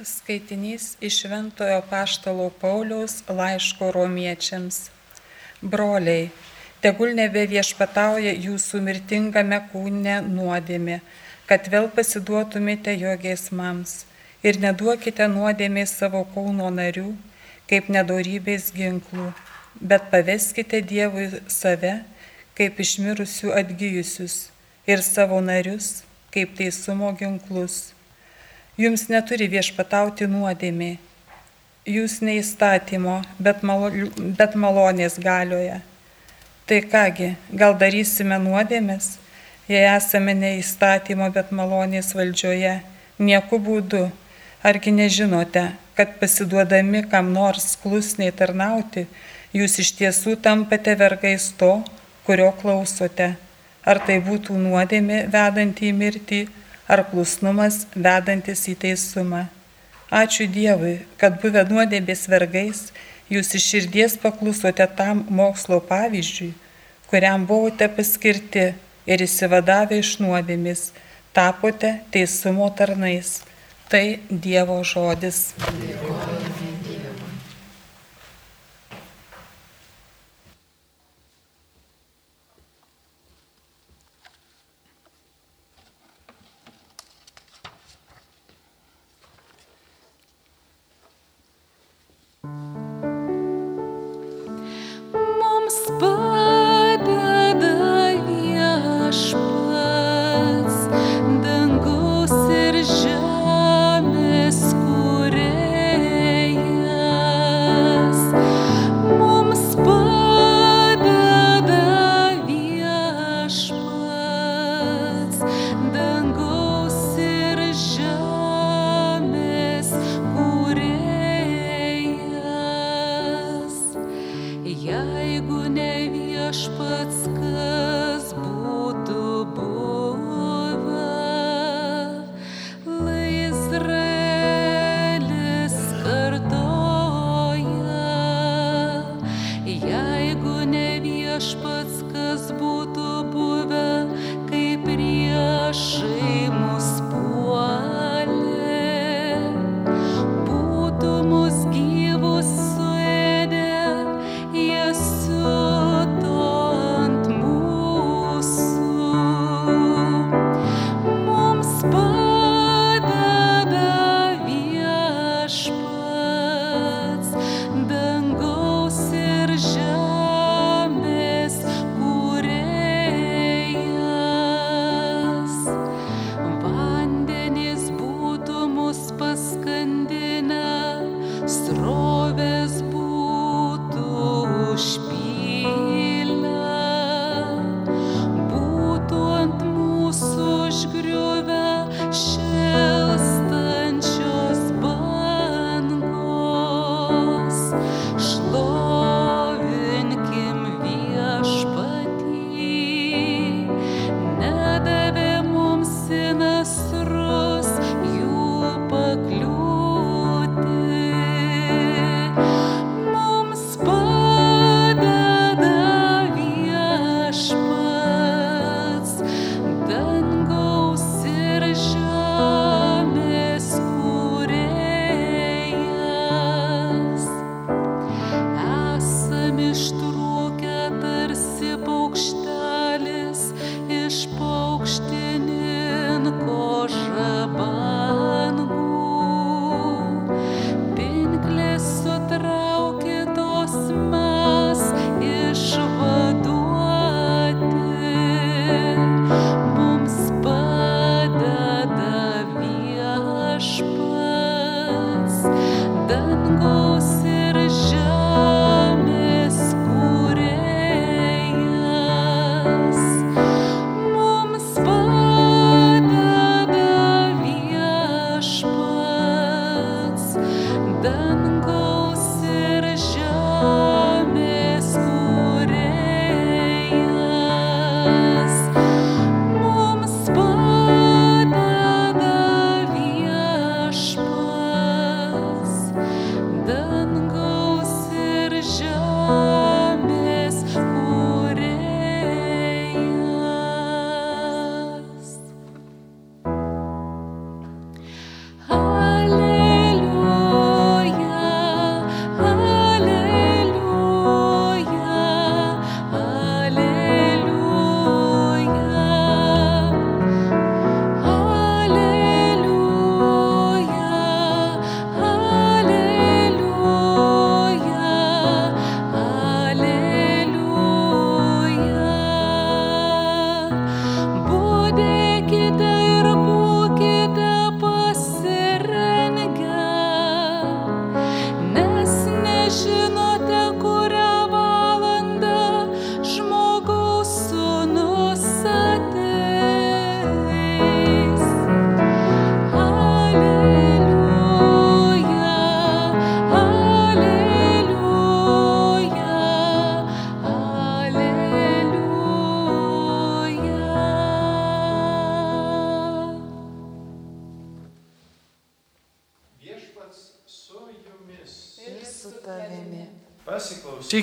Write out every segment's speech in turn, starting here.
Skaitinys iš Šventojo Paštalo Pauliaus laiško romiečiams. Broliai, tegul nebe viešpatauja jūsų mirtingame kūne nuodėmė, kad vėl pasiduotumėte jo geismams ir neduokite nuodėmė savo kūno narių, kaip nedorybės ginklų, bet paveskite Dievui save, kaip išmirusių atgyjusius, ir savo narius, kaip teisumo ginklus Jums neturi viešpatauti nuodėmė. Jūs neįstatymo, bet, malo, bet malonės galioje. Tai kągi, gal darysime nuodėmės, jei esame neįstatymo, bet malonės valdžioje? Nieku būdu. Argi nežinote, kad pasiduodami kam nors klusniai tarnauti, jūs iš tiesų tampate vergais to, kurio klausote? Ar tai būtų nuodėmė vedanti į mirtį? Ar klusnumas vedantis į teisumą. Ačiū Dievui, kad buvę nuodėbės vergais, jūs iš širdies paklusote tam mokslo pavyzdžiui, kuriam buvote paskirti ir įsivadavę iš nuodėmis, tapote teisumo tarnais. Tai Dievo žodis. Dėkojame.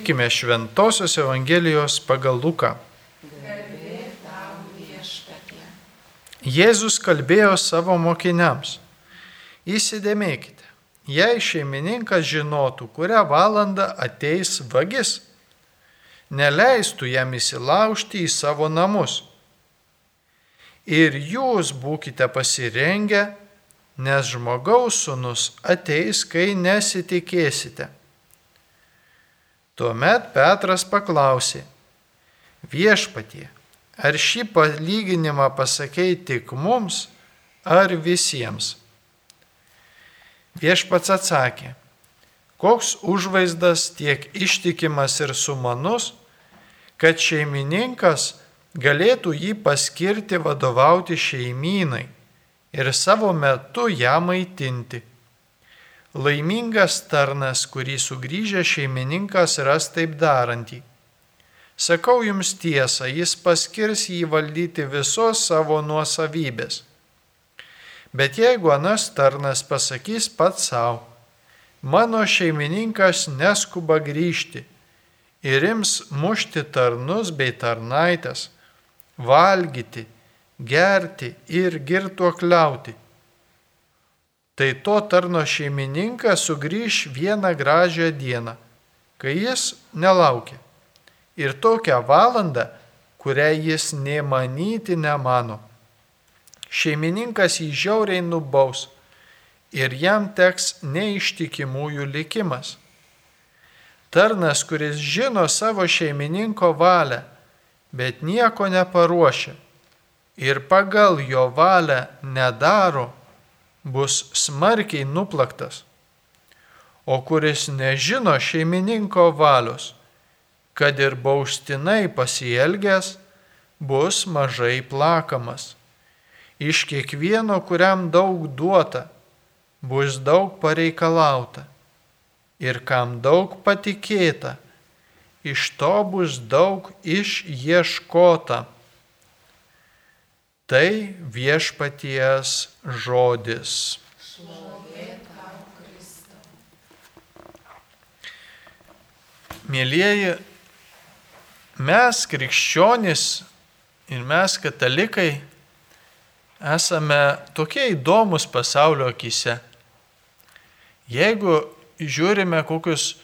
Pasiklausykime Šventojios Evangelijos pagal Luką. Jėzus kalbėjo savo mokiniams. Įsidėmėkite, jei šeimininkas žinotų, kurią valandą ateis vagis, neleistų jam įsilaužti į savo namus. Ir jūs būkite pasirengę, nes žmogaus sunus ateis, kai nesitikėsite. Tuomet Petras paklausė, viešpatie, ar šį palyginimą pasakėjai tik mums, ar visiems? Viešpats atsakė, koks užvaizdas tiek ištikimas ir sumanus, kad šeimininkas galėtų jį paskirti vadovauti šeimynai ir savo metu ją maitinti. Laimingas tarnas, kurį sugrįžę šeimininkas ras taip darantį. Sakau jums tiesą, jis paskirs jį valdyti visos savo nuosavybės. Bet jeigu anas tarnas pasakys pats savo, mano šeimininkas neskuba grįžti ir ims mušti tarnus bei tarnaitės, valgyti, gerti ir girtuokliauti tai to tarno šeimininkas sugrįž vieną gražią dieną, kai jis nelaukia. Ir tokią valandą, kurią jis nemanyti nemano. Šeimininkas jį žiauriai nubaus ir jam teks neištikimųjų likimas. Tarnas, kuris žino savo šeimininko valią, bet nieko neparuošia ir pagal jo valią nedaro, bus smarkiai nuplaktas, o kuris nežino šeimininko valios, kad ir baustinai pasielgęs, bus mažai plakamas. Iš kiekvieno, kuriam daug duota, bus daug pareikalauta. Ir kam daug patikėta, iš to bus daug išieškota. Tai viešpaties žodis. Mėlyjeji, mes krikščionys ir mes katalikai esame tokie įdomus pasaulio akise. Jeigu žiūrime kokius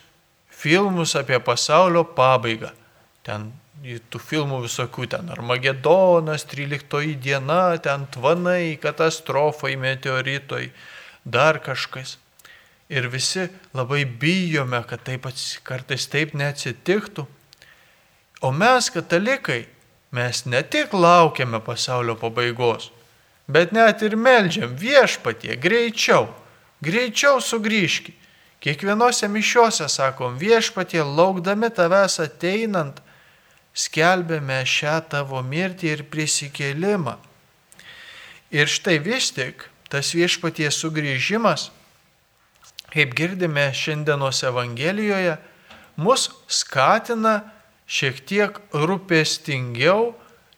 filmus apie pasaulio pabaigą, ten tų filmų visokių ten Armagedonas, 13 diena, ten tvanai, katastrofai, meteoritoj, dar kažkas. Ir visi labai bijome, kad taip kartais taip neatsitiktų. O mes, katalikai, mes ne tik laukiame pasaulio pabaigos, bet net ir melžiam viešpatie greičiau, greičiau sugrįžki. Kiekvienose mišiuose sakom viešpatie, laukdami tavęs ateinant, skelbėme šią tavo mirtį ir prisikėlimą. Ir štai vis tik tas viešpaties sugrįžimas, kaip girdime šiandienos Evangelijoje, mus skatina šiek tiek rūpestingiau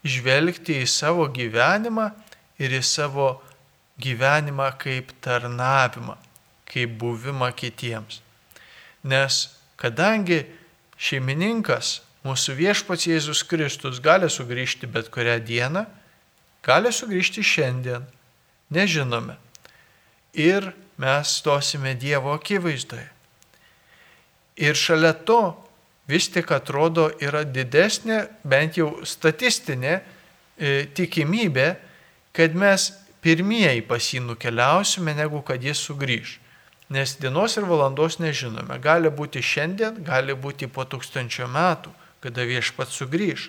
žvelgti į savo gyvenimą ir į savo gyvenimą kaip tarnavimą, kaip buvimą kitiems. Nes kadangi šeimininkas Mūsų viešpats Jėzus Kristus gali sugrįžti bet kurią dieną, gali sugrįžti šiandien, nežinome. Ir mes stosime Dievo akivaizdoje. Ir šalia to vis tik atrodo yra didesnė, bent jau statistinė e, tikimybė, kad mes pirmieji pas jį nukeliausime, negu kad jis sugrįž. Nes dienos ir valandos nežinome. Gali būti šiandien, gali būti po tūkstančio metų kada viešpat sugrįž.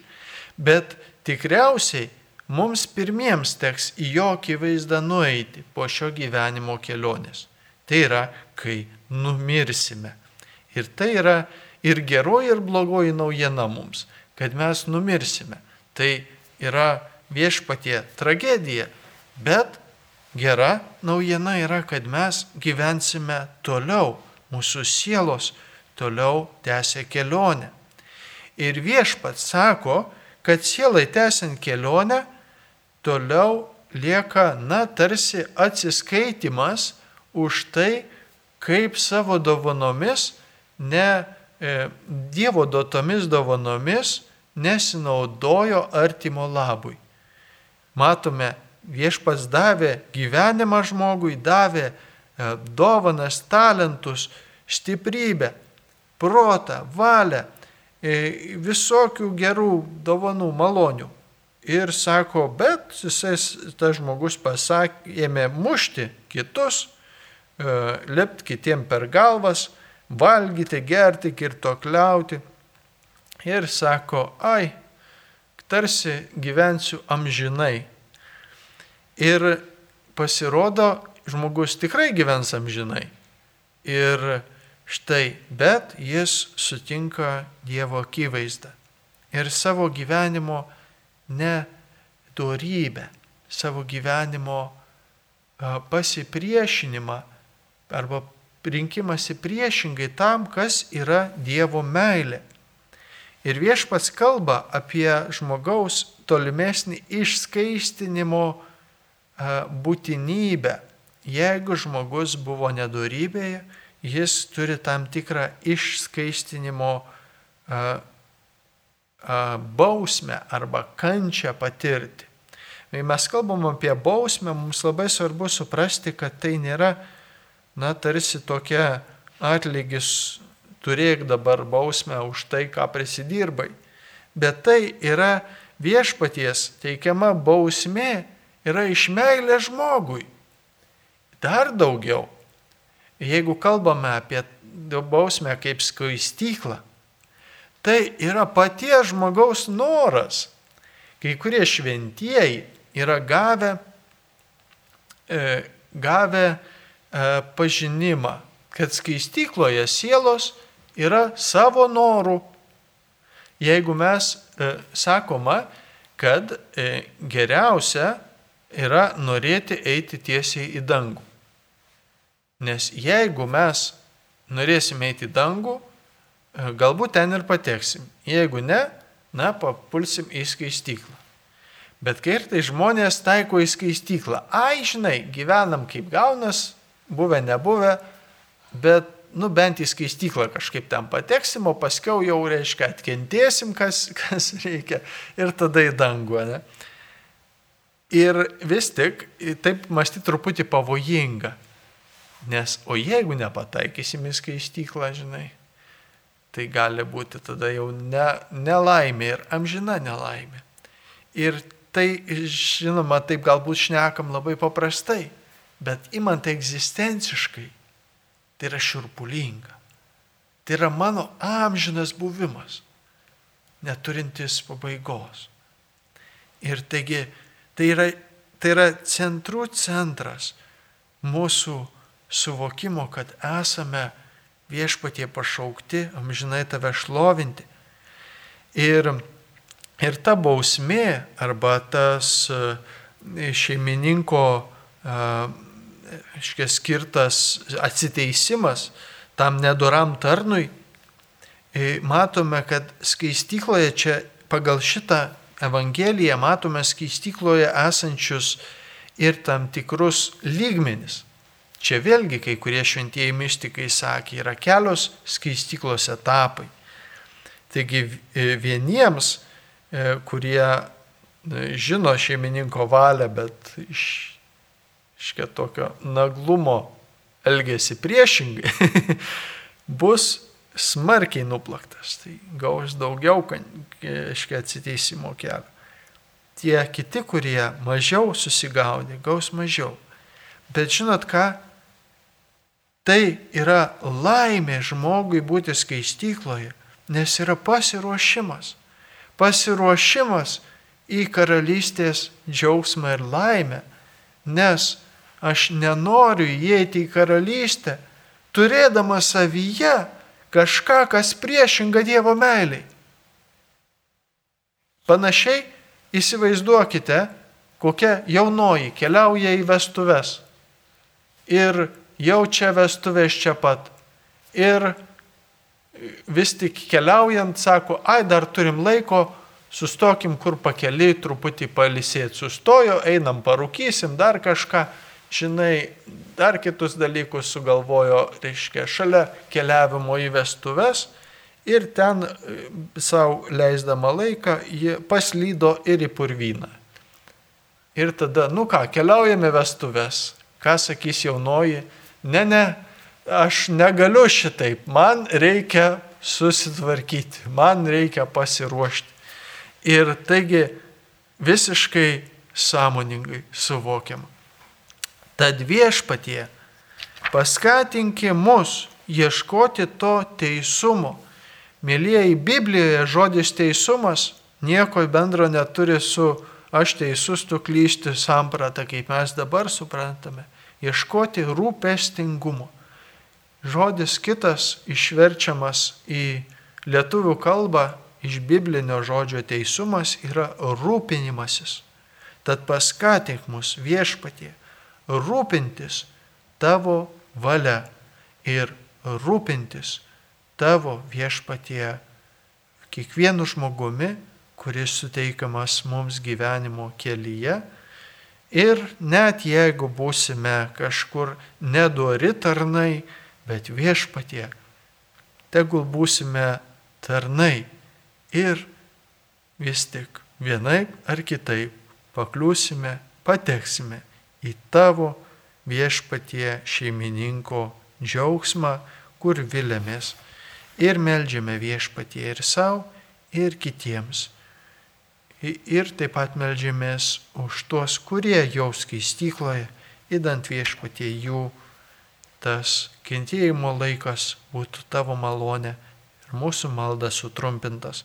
Bet tikriausiai mums pirmiems teks į jo akivaizdą nueiti po šio gyvenimo kelionės. Tai yra, kai numirsime. Ir tai yra ir geroji, ir blogoji naujiena mums, kad mes numirsime. Tai yra viešpatie tragedija, bet gera naujiena yra, kad mes gyvensime toliau, mūsų sielos toliau tęsia kelionę. Ir viešpats sako, kad sielai tęsiant kelionę, toliau lieka, na, tarsi atsiskaitimas už tai, kaip savo dovanomis ne e, Dievo duotomis dovanomis nesinaudojo artimo labui. Matome, viešpas davė gyvenimą žmogui, davė e, dovanas, talentus, stiprybę, protą, valią, visokių gerų dovanų, malonių. Ir sako, bet jisai, tas žmogus pasakė, ėmė mušti kitus, e, lipt kitiem per galvas, valgyti, gerti, kirtokliauti. Ir sako, ai, tarsi gyvensiu amžinai. Ir pasirodo, žmogus tikrai gyvens amžinai. Ir štai, bet jis sutinka Dievo akivaizdą. Ir savo gyvenimo nedorybę, savo gyvenimo pasipriešinimą arba rinkimasi priešingai tam, kas yra Dievo meilė. Ir viešpats kalba apie žmogaus tolimesnį išskaistinimo būtinybę. Jeigu žmogus buvo nedorybėje, jis turi tam tikrą išskaistinimo bausmę arba kančią patirti. Kai mes kalbam apie bausmę, mums labai svarbu suprasti, kad tai nėra, na, tarsi tokia atlygis, turėk dabar bausmę už tai, ką prisidirbai. Bet tai yra viešpaties teikiama bausmė, yra iš meilės žmogui. Dar daugiau, jeigu kalbame apie bausmę kaip skaistyklą, tai yra paties žmogaus noras. Kai kurie šventieji yra gavę, e, gavę e, pažinimą, kad skaistykloje sielos yra savo norų. Jeigu mes e, sakoma, kad e, geriausia yra norėti eiti tiesiai į dangų. Nes jeigu mes norėsime eiti į dangų, E, galbūt ten ir pateksim. Jeigu ne, na, papulsim į skaistyklą. Bet kai ir tai žmonės taiko į skaistyklą, ai, žinai, gyvenam kaip gaunas, buvę, nebuvę, bet, nu, bent į skaistyklą kažkaip ten pateksim, o paskiau jau, reiškia, atkentėsim, kas, kas reikia, ir tada į dangų, ne? Ir vis tik, taip mąstyti truputį pavojinga, nes, o jeigu nepataikysim į skaistyklą, žinai, tai gali būti tada jau ne, nelaimė ir amžina nelaimė. Ir tai, žinoma, taip galbūt šnekam labai paprastai, bet imant egzistenciškai, tai yra širpulinga. Tai yra mano amžinas buvimas, neturintis pabaigos. Ir taigi, tai yra, tai yra centrų centras mūsų suvokimo, kad esame viešpatie pašaukti, amžinai tave šlovinti. Ir, ir ta bausmė arba tas e, šeimininko iškia, e, skirtas atsiteisimas tam nedoram tarnui, e, matome, kad skaistykloje čia pagal šitą Evangeliją matome skaistykloje esančius ir tam tikrus lygmenis. Čia vėlgi kai kurie šventieji mystikai sakė, yra kelios skaistyklos etapai. Taigi e, vieniems, e, kurie e, žino šeimininko valią, bet iš, iš tokio naglumo elgesi priešingai, bus smarkiai nuplaktas, tai gaus daugiau iškia atsiteisimo kelio. Tie kiti, kurie mažiau susigaudė, gaus mažiau. Bet žinot ką, Tai yra laimė žmogui būti skaistykloje, nes yra pasiruošimas. Pasiruošimas į karalystės džiaugsmą ir laimę, nes aš nenoriu įeiti į karalystę, turėdama savyje kažką, kas priešinga Dievo meiliai. Panašiai įsivaizduokite, kokia jaunoji keliauja į vestuves ir jau čia vestuvės čia pat. Ir vis tik keliaujant, sako, ai dar turim laiko, sustokim kur pakeliai, truputį palisėti. Sustojo, einam parūkysim, dar kažką. žinai, dar kitus dalykus sugalvojo, reiškia, šalia keliavimo į vestuves ir ten e, savo leisdama laiką ji paslydo ir į purvyną. Ir tada, nu ką, keliaujame vestuves. Ką sakys jaunoji? Ne, ne, aš negaliu šitaip, man reikia susitvarkyti, man reikia pasiruošti. Ir taigi visiškai sąmoningai suvokiama. Tad viešpatie paskatinki mus ieškoti to teisumo. Mėlyjeji, Biblijoje žodis teisumas nieko bendro neturi su aš teisus, tu klysti samprata, kaip mes dabar suprantame. Ieškoti rūpestingumo. Žodis kitas išverčiamas į lietuvių kalbą iš biblinio žodžio teisumas yra rūpinimasis. Tad paskatink mus viešpatie rūpintis tavo valia ir rūpintis tavo viešpatie kiekvienu žmogumi, kuris suteikiamas mums gyvenimo kelyje. Ir net jeigu būsime kažkur nedori tarnai, bet viešpatie, tegul būsime tarnai ir vis tik vienaip ar kitaip pakliūsime, pateksime į tavo viešpatie šeimininko džiaugsmą, kur vilėmės ir melžiame viešpatie ir savo, ir kitiems. Ir taip pat melžiamės už tuos, kurie jau skaistykloje, įdant viešpatie jų tas kentėjimo laikas būtų tavo malonė ir mūsų maldas sutrumpintas.